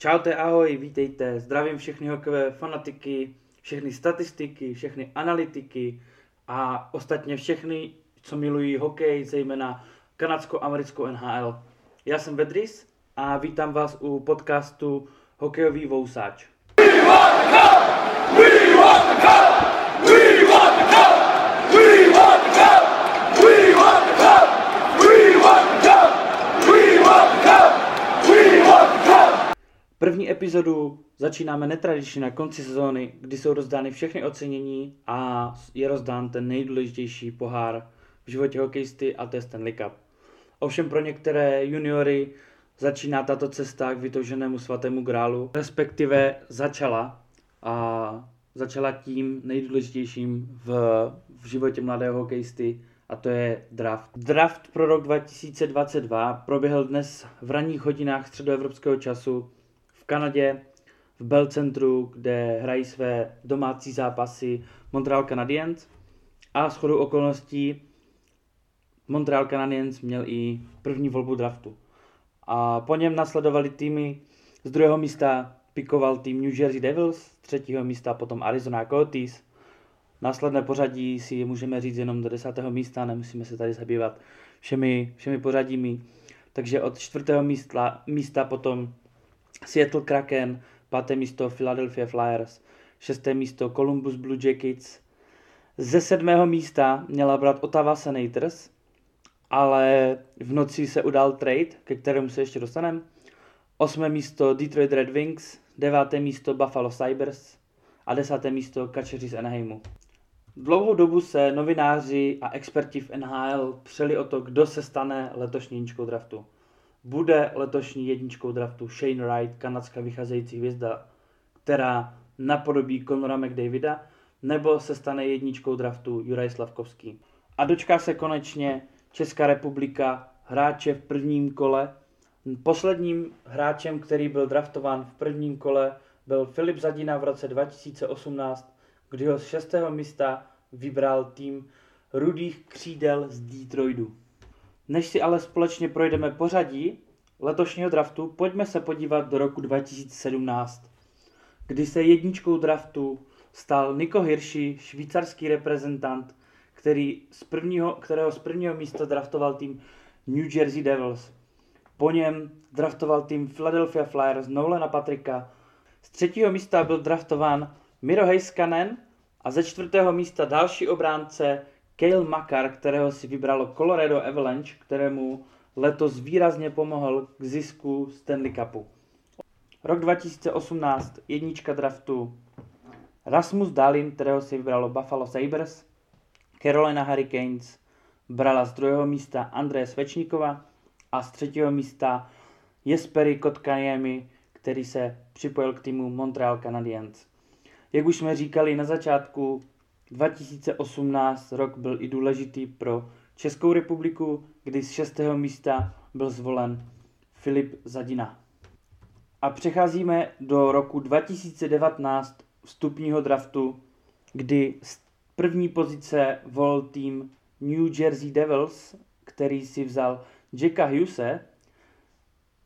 Čaute, ahoj, vítejte, zdravím všechny hokejové fanatiky, všechny statistiky, všechny analytiky a ostatně všechny, co milují hokej, zejména kanadsko-americkou NHL. Já jsem Vedris a vítám vás u podcastu Hokejový vousáč. We want the cup! We want the cup! We want the cup! We want the cup! We want the cup! We want the cup! We want the cup! We want the cup! První epizodu začínáme netradičně na konci sezóny, kdy jsou rozdány všechny ocenění a je rozdán ten nejdůležitější pohár v životě hokejisty a to je Stanley Cup. Ovšem pro některé juniory začíná tato cesta k vytouženému svatému grálu, respektive začala a začala tím nejdůležitějším v, v životě mladého hokejisty a to je draft. Draft pro rok 2022 proběhl dnes v ranních hodinách středoevropského času Kanadě, v Bell Centru, kde hrají své domácí zápasy Montreal Canadiens a shodou okolností Montreal Canadiens měl i první volbu draftu. A po něm nasledovali týmy z druhého místa pikoval tým New Jersey Devils, z třetího místa potom Arizona Coyotes. Následné pořadí si můžeme říct jenom do desátého místa, nemusíme se tady zabývat všemi, všemi pořadími. Takže od čtvrtého místa, místa potom Seattle Kraken, páté místo Philadelphia Flyers, šesté místo Columbus Blue Jackets. Ze sedmého místa měla brát Ottawa Senators, ale v noci se udal trade, ke kterému se ještě dostaneme. Osmé místo Detroit Red Wings, deváté místo Buffalo Cybers a desáté místo Kačeři z Anaheimu. Dlouhou dobu se novináři a experti v NHL přeli o to, kdo se stane letošní draftu. Bude letošní jedničkou draftu Shane Wright, kanadská vycházející hvězda, která napodobí Conora McDavida, nebo se stane jedničkou draftu Juraj Slavkovský. A dočká se konečně Česká republika hráče v prvním kole. Posledním hráčem, který byl draftován v prvním kole, byl Filip Zadina v roce 2018, kdy ho z šestého místa vybral tým rudých křídel z Detroitu. Než si ale společně projdeme pořadí letošního draftu, pojďme se podívat do roku 2017, kdy se jedničkou draftu stal Niko Hirschi, švýcarský reprezentant, který z prvního, kterého z prvního místa draftoval tým New Jersey Devils. Po něm draftoval tým Philadelphia Flyers Nolana Patrika. Z třetího místa byl draftován Miro Heiskanen a ze čtvrtého místa další obránce Kale Makar, kterého si vybralo Colorado Avalanche, kterému letos výrazně pomohl k zisku Stanley Cupu. Rok 2018, jednička draftu Rasmus Dalin, kterého si vybralo Buffalo Sabres, Carolina Hurricanes brala z druhého místa Andreje Svečníkova a z třetího místa Jesperi Kotkaniemi, který se připojil k týmu Montreal Canadiens. Jak už jsme říkali na začátku, 2018 rok byl i důležitý pro Českou republiku, kdy z šestého místa byl zvolen Filip Zadina. A přecházíme do roku 2019 vstupního draftu, kdy z první pozice vol tým New Jersey Devils, který si vzal Jacka Hughese.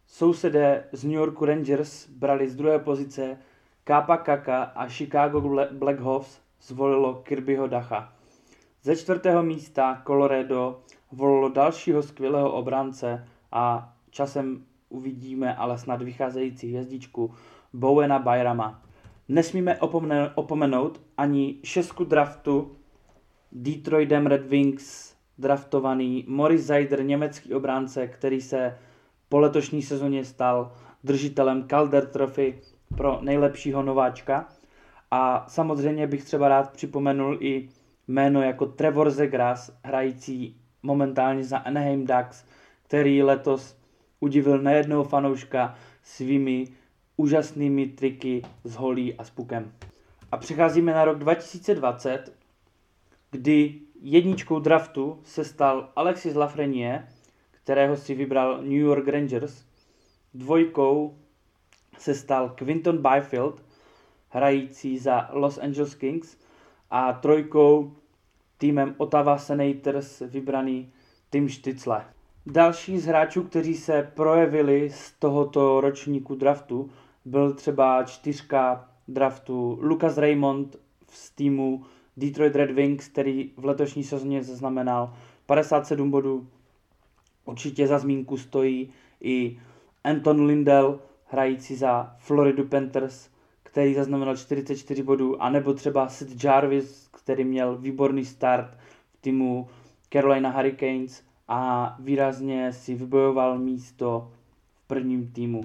Sousedé z New Yorku Rangers brali z druhé pozice Kápa Kaka a Chicago Blackhawks zvolilo Kirbyho Dacha. Ze čtvrtého místa Colorado volilo dalšího skvělého obránce a časem uvidíme ale snad vycházející hvězdičku Bowena Byrama. Nesmíme opomenout ani šestku draftu Detroitem Red Wings draftovaný Morris Zeider, německý obránce, který se po letošní sezóně stal držitelem Calder Trophy pro nejlepšího nováčka. A samozřejmě bych třeba rád připomenul i jméno jako Trevor Zegras, hrající momentálně za Anaheim Ducks, který letos udivil nejednou fanouška svými úžasnými triky s holí a s pukem. A přecházíme na rok 2020, kdy jedničkou draftu se stal Alexis Lafreniere, kterého si vybral New York Rangers, dvojkou se stal Quinton Byfield, hrající za Los Angeles Kings, a trojkou týmem Ottawa Senators vybraný Tim Stützle. Další z hráčů, kteří se projevili z tohoto ročníku draftu, byl třeba čtyřka draftu Lucas Raymond z týmu Detroit Red Wings, který v letošní sezóně zaznamenal 57 bodů. Určitě za zmínku stojí i Anton Lindell, hrající za Floridu Panthers, který zaznamenal 44 bodů, anebo třeba Sid Jarvis, který měl výborný start v týmu Carolina Hurricanes a výrazně si vybojoval místo v prvním týmu.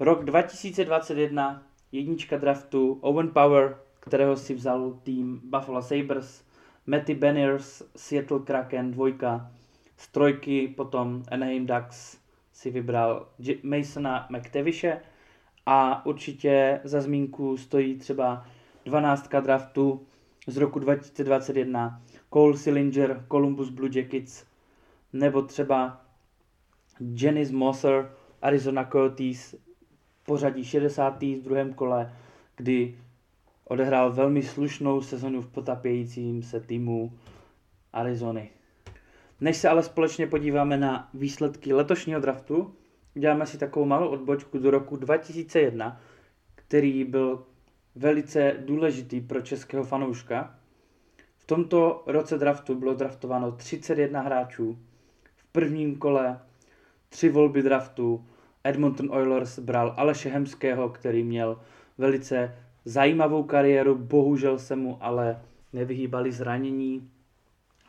Rok 2021, jednička draftu, Owen Power, kterého si vzal tým Buffalo Sabres, Matty Beniers, Seattle Kraken, dvojka, z trojky potom Anaheim Ducks si vybral Masona McTavishe a určitě za zmínku stojí třeba 12 draftu z roku 2021 Cole Sillinger, Columbus Blue Jackets, nebo třeba Janice Mosser, Arizona Coyotes, pořadí 60. v druhém kole, kdy odehrál velmi slušnou sezonu v potapějícím se týmu Arizony. Než se ale společně podíváme na výsledky letošního draftu, uděláme si takovou malou odbočku do roku 2001, který byl velice důležitý pro českého fanouška. V tomto roce draftu bylo draftováno 31 hráčů. V prvním kole tři volby draftu. Edmonton Oilers bral Aleše Hemského, který měl velice zajímavou kariéru, bohužel se mu ale nevyhýbali zranění,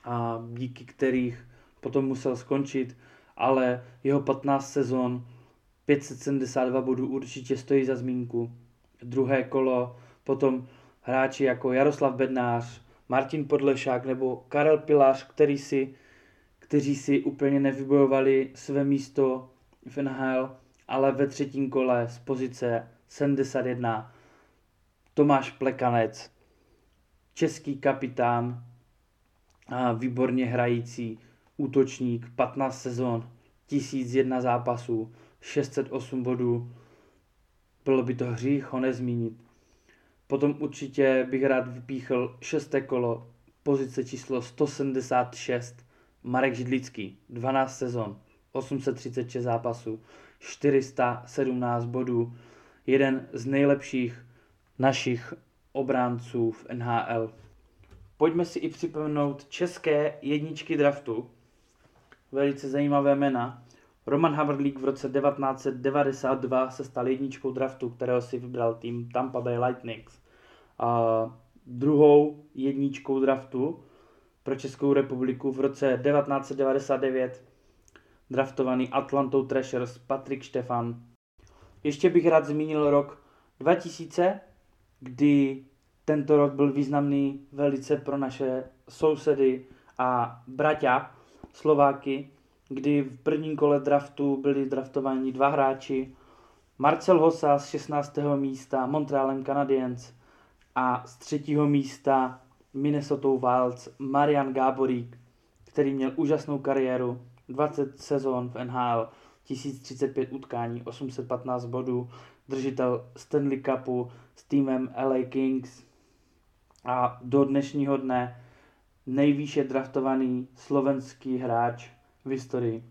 a díky kterých potom musel skončit, ale jeho 15 sezon, 572 bodů určitě stojí za zmínku. Druhé kolo, potom hráči jako Jaroslav Bednář, Martin Podlešák nebo Karel Pilář, který si, kteří si úplně nevybojovali své místo v NHL, ale ve třetím kole z pozice 71 Tomáš Plekanec, český kapitán, a výborně hrající útočník, 15 sezon, 1001 zápasů, 608 bodů. Bylo by to hřích ho nezmínit. Potom určitě bych rád vypíchl šesté kolo, pozice číslo 176, Marek Židlický, 12 sezon, 836 zápasů, 417 bodů, jeden z nejlepších našich obránců v NHL. Pojďme si i připomenout české jedničky draftu. Velice zajímavé jména. Roman Havrdlík v roce 1992 se stal jedničkou draftu, kterého si vybral tým Tampa Bay Lightnings. A druhou jedničkou draftu pro Českou republiku v roce 1999 draftovaný Atlantou Thrashers Patrik Štefan. Ještě bych rád zmínil rok 2000, kdy tento rok byl významný velice pro naše sousedy a bratia Slováky, kdy v prvním kole draftu byli draftováni dva hráči, Marcel Hossa z 16. místa Montrealem Canadiens a z třetího místa Minnesota Wilds Marian Gáborík, který měl úžasnou kariéru, 20 sezon v NHL, 1035 utkání, 815 bodů, držitel Stanley Cupu s týmem LA Kings a do dnešního dne nejvýše draftovaný slovenský hráč v historii.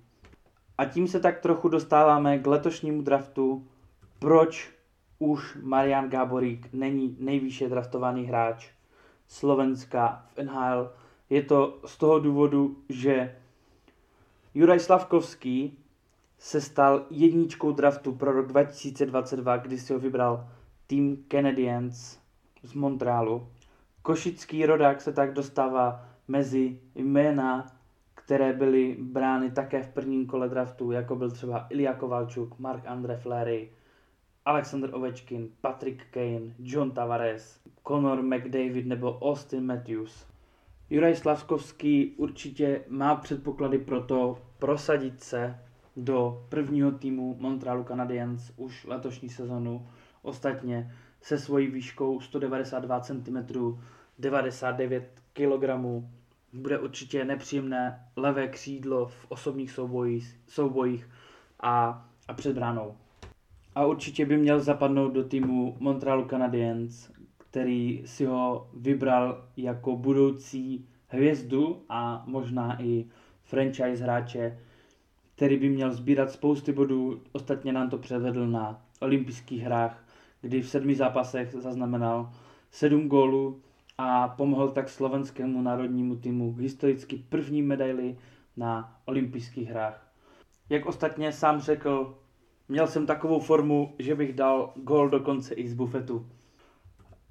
A tím se tak trochu dostáváme k letošnímu draftu, proč už Marian Gáborík není nejvýše draftovaný hráč Slovenska v NHL. Je to z toho důvodu, že Juraj Slavkovský se stal jedničkou draftu pro rok 2022, kdy si ho vybral tým Canadiens z Montrealu. Košický rodák se tak dostává mezi jména, které byly brány také v prvním kole draftu, jako byl třeba Ilya Kovalčuk, Mark Andre Fleury, Alexander Ovečkin, Patrick Kane, John Tavares, Conor McDavid nebo Austin Matthews. Juraj Slavskovský určitě má předpoklady pro to prosadit se do prvního týmu Montrealu Canadiens už letošní sezonu. Ostatně se svojí výškou 192 cm, 99 kg bude určitě nepříjemné levé křídlo v osobních soubojích, soubojích a, a před bránou. A určitě by měl zapadnout do týmu Montrealu Canadiens, který si ho vybral jako budoucí hvězdu a možná i franchise hráče, který by měl sbírat spousty bodů. Ostatně nám to předvedl na olympijských hrách kdy v sedmi zápasech zaznamenal sedm gólů a pomohl tak slovenskému národnímu týmu k historicky první medaili na olympijských hrách. Jak ostatně sám řekl, měl jsem takovou formu, že bych dal gól dokonce i z bufetu.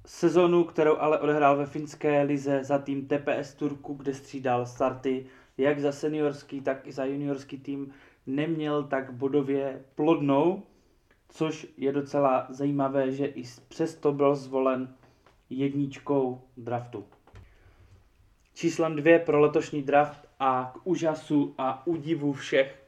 Sezonu, kterou ale odehrál ve finské lize za tým TPS Turku, kde střídal starty jak za seniorský, tak i za juniorský tým, neměl tak bodově plodnou, což je docela zajímavé, že i přesto byl zvolen jedničkou draftu. Číslem dvě pro letošní draft a k úžasu a údivu všech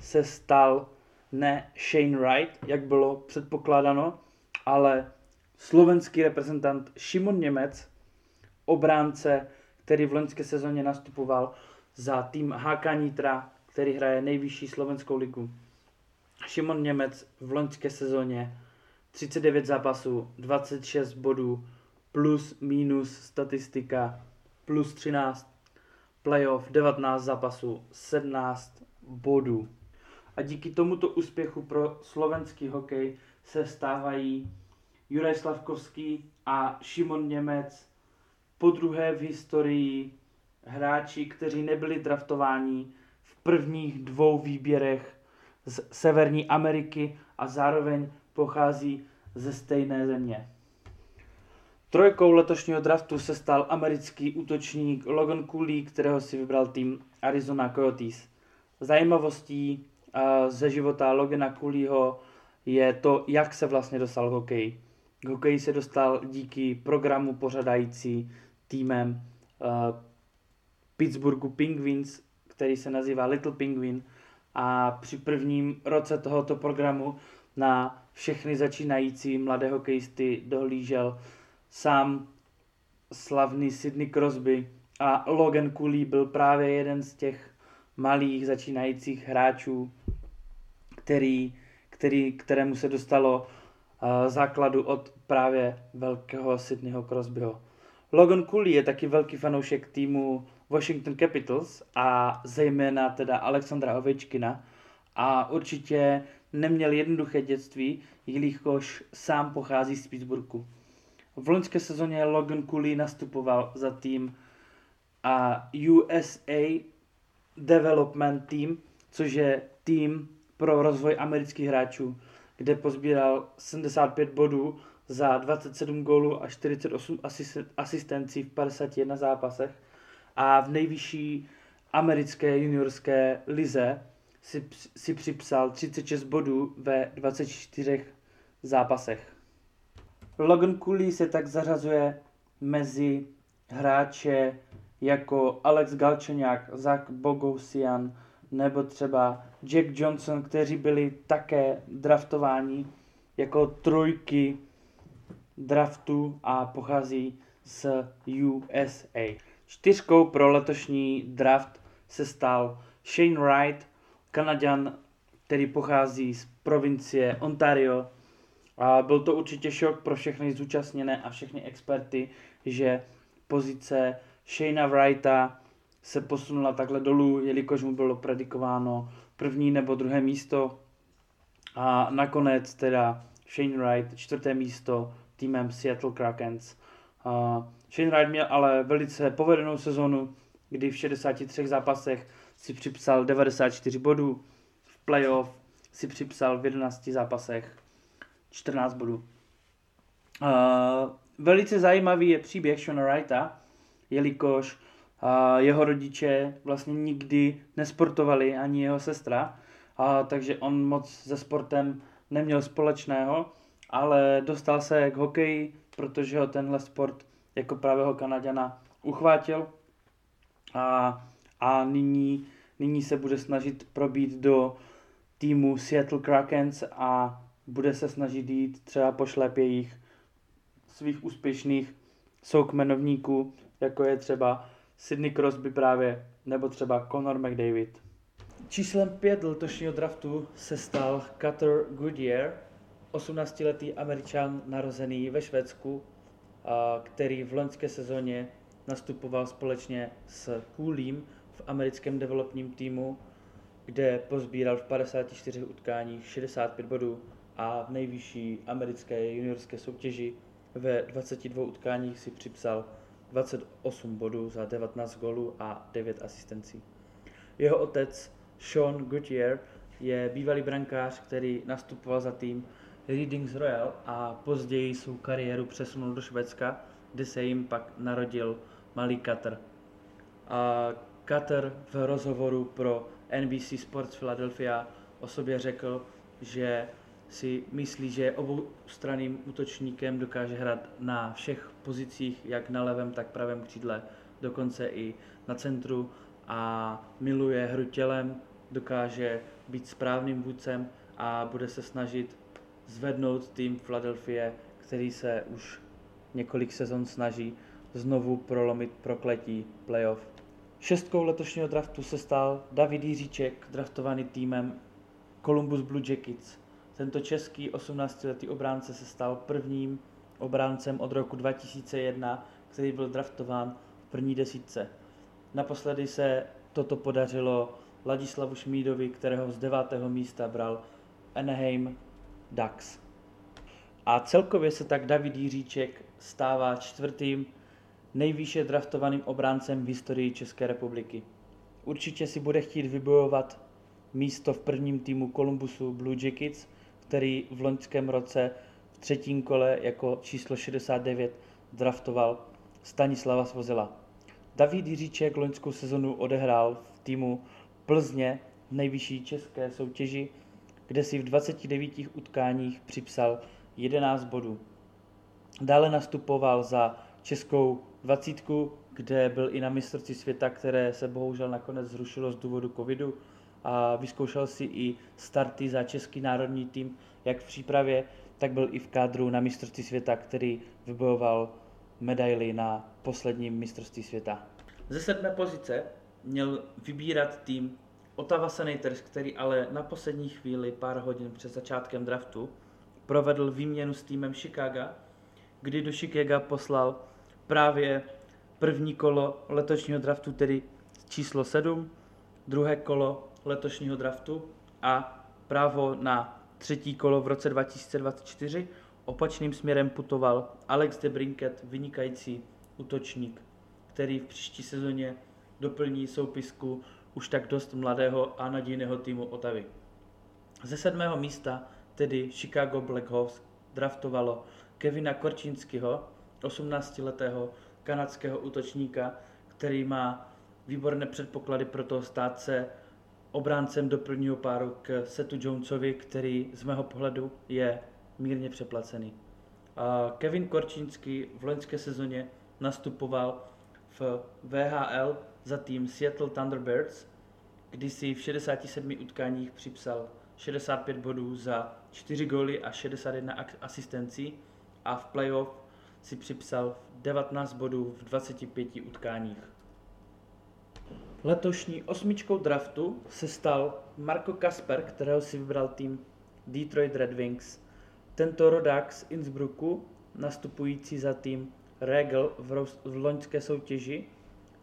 se stal ne Shane Wright, jak bylo předpokládáno, ale slovenský reprezentant Šimon Němec, obránce, který v loňské sezóně nastupoval za tým HK Nitra, který hraje nejvyšší slovenskou ligu. Šimon Němec v loňské sezóně 39 zápasů, 26 bodů, plus minus statistika, plus 13, playoff 19 zápasů, 17 bodů. A díky tomuto úspěchu pro slovenský hokej se stávají Juraj Slavkovský a Šimon Němec po druhé v historii hráči, kteří nebyli draftováni v prvních dvou výběrech z Severní Ameriky a zároveň pochází ze stejné země. Trojkou letošního draftu se stal americký útočník Logan Cooley, kterého si vybral tým Arizona Coyotes. Zajímavostí ze života Logana Cooleyho je to, jak se vlastně dostal k hokeji. K hokeji se dostal díky programu pořadající týmem uh, Pittsburghu Penguins, který se nazývá Little Penguin a při prvním roce tohoto programu na všechny začínající mladé hokejisty dohlížel sám slavný Sidney Crosby a Logan Cooley byl právě jeden z těch malých začínajících hráčů, který, který, kterému se dostalo uh, základu od právě velkého Sydneyho Crosbyho. Logan Cooley je taky velký fanoušek týmu Washington Capitals a zejména teda Alexandra Ovečkina a určitě neměl jednoduché dětství, jelikož sám pochází z Pittsburghu. V loňské sezóně Logan Cooley nastupoval za tým a USA Development Team, což je tým pro rozvoj amerických hráčů, kde pozbíral 75 bodů za 27 gólů a 48 asistencí v 51 zápasech a v nejvyšší americké juniorské lize si, si připsal 36 bodů ve 24 zápasech. Logan Cooley se tak zařazuje mezi hráče jako Alex Galčeňák, Zach Bogosian nebo třeba Jack Johnson, kteří byli také draftováni jako trojky draftu a pochází z USA. Čtyřkou pro letošní draft se stal Shane Wright, Kanaďan, který pochází z provincie Ontario. A byl to určitě šok pro všechny zúčastněné a všechny experty, že pozice Shane Wrighta se posunula takhle dolů, jelikož mu bylo predikováno první nebo druhé místo. A nakonec teda Shane Wright, čtvrté místo týmem Seattle Krakens. Uh, Shane Wright měl ale velice povedenou sezonu, kdy v 63 zápasech si připsal 94 bodů, v playoff si připsal v 11 zápasech 14 bodů. Uh, velice zajímavý je příběh Shona Wrighta, jelikož uh, jeho rodiče vlastně nikdy nesportovali, ani jeho sestra, uh, takže on moc se sportem neměl společného, ale dostal se k hokeji, protože ho tenhle sport jako pravého Kanaděna uchvátil a, a nyní, nyní se bude snažit probít do týmu Seattle Krakens a bude se snažit jít třeba po šlepějích svých úspěšných soukmenovníků, jako je třeba Sidney Crosby právě, nebo třeba Conor McDavid. Číslem 5 letošního draftu se stal Cutter Goodyear, 18-letý američan narozený ve Švédsku, který v loňské sezóně nastupoval společně s Coolim v americkém developním týmu, kde pozbíral v 54 utkáních 65 bodů a v nejvyšší americké juniorské soutěži ve 22 utkáních si připsal 28 bodů za 19 gólů a 9 asistencí. Jeho otec Sean Goodyear je bývalý brankář, který nastupoval za tým Readings Royal a později svou kariéru přesunul do Švédska, kde se jim pak narodil malý Kater. A Kater v rozhovoru pro NBC Sports Philadelphia o sobě řekl, že si myslí, že obou straným útočníkem dokáže hrát na všech pozicích, jak na levém, tak pravém křídle, dokonce i na centru a miluje hru tělem, dokáže být správným vůdcem a bude se snažit zvednout tým Philadelphia, který se už několik sezon snaží znovu prolomit prokletí playoff. Šestkou letošního draftu se stal David Jiříček, draftovaný týmem Columbus Blue Jackets. Tento český 18-letý obránce se stal prvním obráncem od roku 2001, který byl draftován v první desítce. Naposledy se toto podařilo Ladislavu Šmídovi, kterého z devátého místa bral Anaheim Ducks. A celkově se tak David Jiříček stává čtvrtým nejvýše draftovaným obráncem v historii České republiky. Určitě si bude chtít vybojovat místo v prvním týmu Columbusu Blue Jackets, který v loňském roce v třetím kole jako číslo 69 draftoval Stanislava Svozela. David Jiříček loňskou sezonu odehrál v týmu Plzně v nejvyšší české soutěži, kde si v 29 utkáních připsal 11 bodů. Dále nastupoval za českou dvacítku, kde byl i na mistrovství světa, které se bohužel nakonec zrušilo z důvodu covidu a vyzkoušel si i starty za český národní tým, jak v přípravě, tak byl i v kádru na mistrovství světa, který vybojoval medaily na posledním mistrovství světa. Ze sedmé pozice měl vybírat tým Ottawa Senators, který ale na poslední chvíli, pár hodin před začátkem draftu, provedl výměnu s týmem Chicago, kdy do Chicago poslal právě první kolo letošního draftu, tedy číslo 7, druhé kolo letošního draftu a právo na třetí kolo v roce 2024. Opačným směrem putoval Alex de Brinket, vynikající útočník, který v příští sezóně doplní soupisku už tak dost mladého a nadějného týmu Otavy. Ze sedmého místa, tedy Chicago Blackhawks, draftovalo Kevina Korčínského, 18-letého kanadského útočníka, který má výborné předpoklady pro to stát se obráncem do prvního páru k Setu Jonesovi, který z mého pohledu je mírně přeplacený. Kevin Korčínský v loňské sezóně nastupoval v VHL za tým Seattle Thunderbirds, kdy si v 67 utkáních připsal 65 bodů za 4 góly a 61 asistencí a v playoff si připsal 19 bodů v 25 utkáních. Letošní osmičkou draftu se stal Marco Kasper, kterého si vybral tým Detroit Red Wings. Tento rodák z Innsbrucku, nastupující za tým Regel v, v loňské soutěži,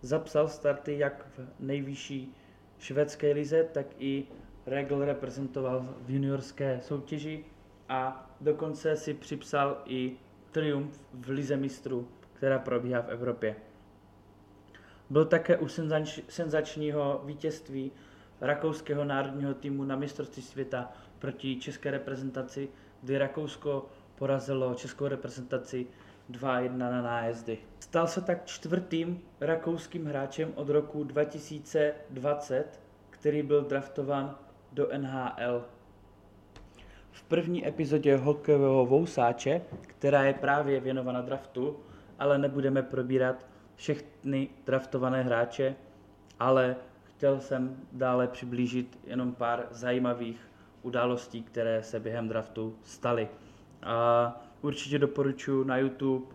zapsal starty jak v nejvyšší švédské lize, tak i Regel reprezentoval v juniorské soutěži a dokonce si připsal i triumf v lize mistrů, která probíhá v Evropě. Byl také u senzačního vítězství rakouského národního týmu na mistrovství světa proti české reprezentaci, kdy Rakousko porazilo českou reprezentaci 2-1 na nájezdy. Stal se tak čtvrtým rakouským hráčem od roku 2020, který byl draftovan do NHL. V první epizodě hokejového vousáče, která je právě věnovaná draftu, ale nebudeme probírat všechny draftované hráče, ale chtěl jsem dále přiblížit jenom pár zajímavých událostí, které se během draftu staly. A určitě doporučuji na YouTube,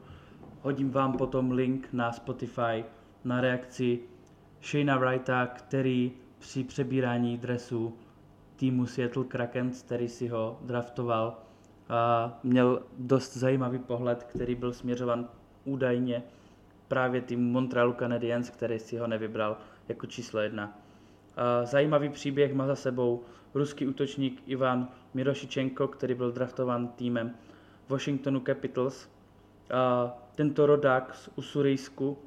hodím vám potom link na Spotify na reakci Shayna Wrighta, který při přebírání dresu týmu Seattle Kraken, který si ho draftoval, a měl dost zajímavý pohled, který byl směřovan údajně právě týmu Montrealu Canadiens, který si ho nevybral jako číslo jedna. Zajímavý příběh má za sebou ruský útočník Ivan Mirošičenko, který byl draftován týmem Washingtonu Capitals. Tento rodák z Usurijsku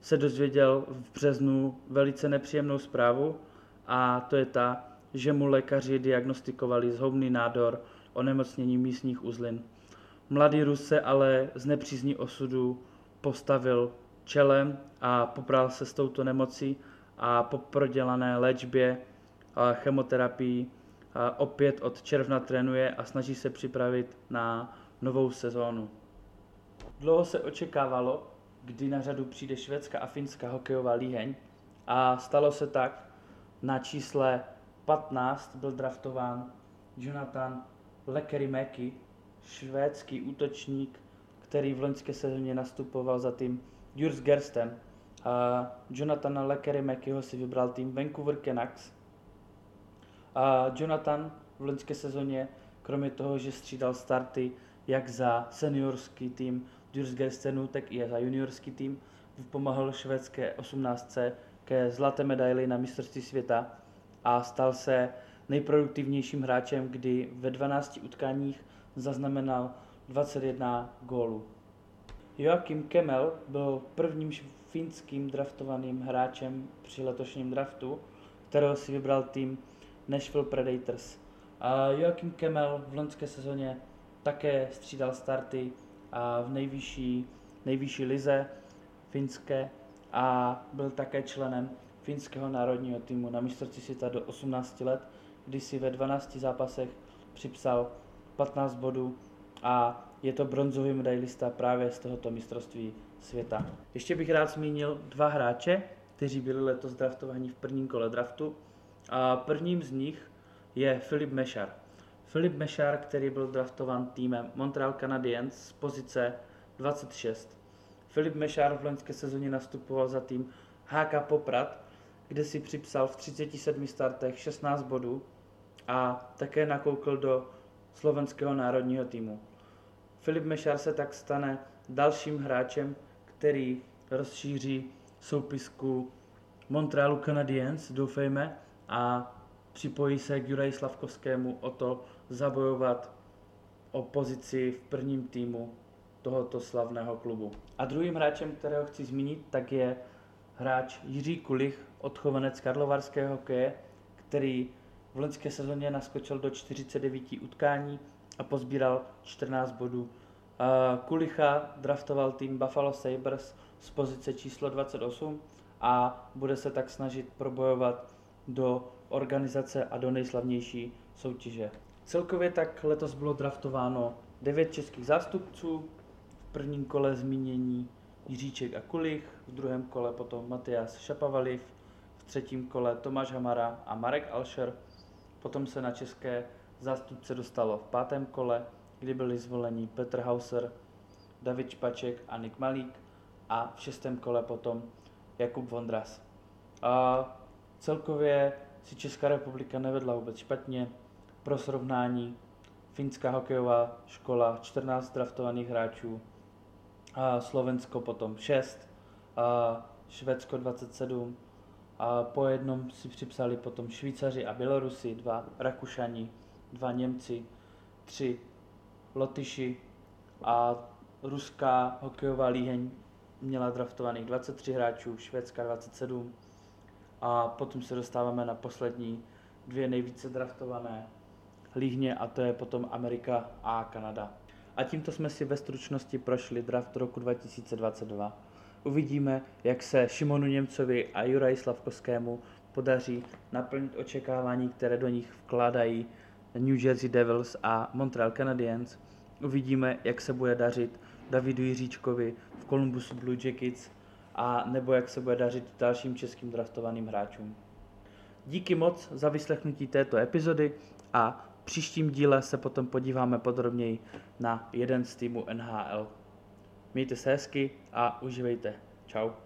se dozvěděl v březnu velice nepříjemnou zprávu a to je ta, že mu lékaři diagnostikovali zhoubný nádor onemocnění místních uzlin. Mladý Rus se ale z nepřízní osudu postavil čelem a popral se s touto nemocí a po prodělané léčbě a chemoterapii a opět od června trénuje a snaží se připravit na novou sezónu. Dlouho se očekávalo, kdy na řadu přijde švédská a finská hokejová líheň a stalo se tak. Na čísle 15 byl draftován Jonathan Lekerimäki, švédský útočník, který v loňské sezóně nastupoval za tým Jurs Gersten. A Jonathana Lekerimäkiho si vybral tým Vancouver Canucks. A Jonathan v loňské sezóně, kromě toho, že střídal starty jak za seniorský tým Jurs Gerstenu, tak i za juniorský tým, vypomohl švédské 18. ke zlaté medaili na mistrovství světa a stal se nejproduktivnějším hráčem, kdy ve 12 utkáních zaznamenal 21 gólů. Joachim Kemel byl prvním finským draftovaným hráčem při letošním draftu, kterého si vybral tým Nashville Predators. A Joachim Kemel v loňské sezóně také střídal starty v nejvyšší, nejvyšší lize finské a byl také členem finského národního týmu na mistrovství světa do 18 let, kdy si ve 12 zápasech připsal 15 bodů a je to bronzový medailista právě z tohoto mistrovství světa. Ještě bych rád zmínil dva hráče, kteří byli letos draftovaní v prvním kole draftu. A prvním z nich je Filip Mešar. Filip Mešar, který byl draftován týmem Montreal Canadiens z pozice 26. Filip Mešar v loňské sezóně nastupoval za tým HK Poprad, kde si připsal v 37 startech 16 bodů a také nakoukl do slovenského národního týmu. Filip Mešar se tak stane dalším hráčem, který rozšíří soupisku Montrealu Canadiens, doufejme, a připojí se k Juraji Slavkovskému o to zabojovat o pozici v prvním týmu tohoto slavného klubu. A druhým hráčem, kterého chci zmínit, tak je hráč Jiří Kulich, odchovanec karlovarského hokeje, který v loňské sezóně naskočil do 49 utkání a pozbíral 14 bodů. Kulicha draftoval tým Buffalo Sabres z pozice číslo 28 a bude se tak snažit probojovat do organizace a do nejslavnější soutěže. Celkově tak letos bylo draftováno 9 českých zástupců, v prvním kole zmínění Jiříček a Kulich, v druhém kole potom Matias Šapavaliv, v třetím kole Tomáš Hamara a Marek Alšer, potom se na české zástupce dostalo v pátém kole, kdy byli zvoleni Petr Hauser, David Špaček a Nik Malík a v šestém kole potom Jakub Vondras. A celkově si Česká republika nevedla vůbec špatně. Pro srovnání. Finská hokejová škola 14 draftovaných hráčů, a Slovensko potom 6, a Švédsko 27, a po jednom si připsali potom Švýcaři a Bělorusi, dva Rakušani, dva Němci, tři Lotyši. A ruská hokejová líheň měla draftovaných 23 hráčů, švédská 27 a potom se dostáváme na poslední dvě nejvíce draftované líhně a to je potom Amerika a Kanada. A tímto jsme si ve stručnosti prošli draft roku 2022. Uvidíme, jak se Šimonu Němcovi a Juraj Slavkovskému podaří naplnit očekávání, které do nich vkládají New Jersey Devils a Montreal Canadiens. Uvidíme, jak se bude dařit Davidu Jiříčkovi v Columbus Blue Jackets a nebo jak se bude dařit dalším českým draftovaným hráčům. Díky moc za vyslechnutí této epizody a příštím díle se potom podíváme podrobněji na jeden z týmů NHL. Mějte se hezky a uživejte. Ciao.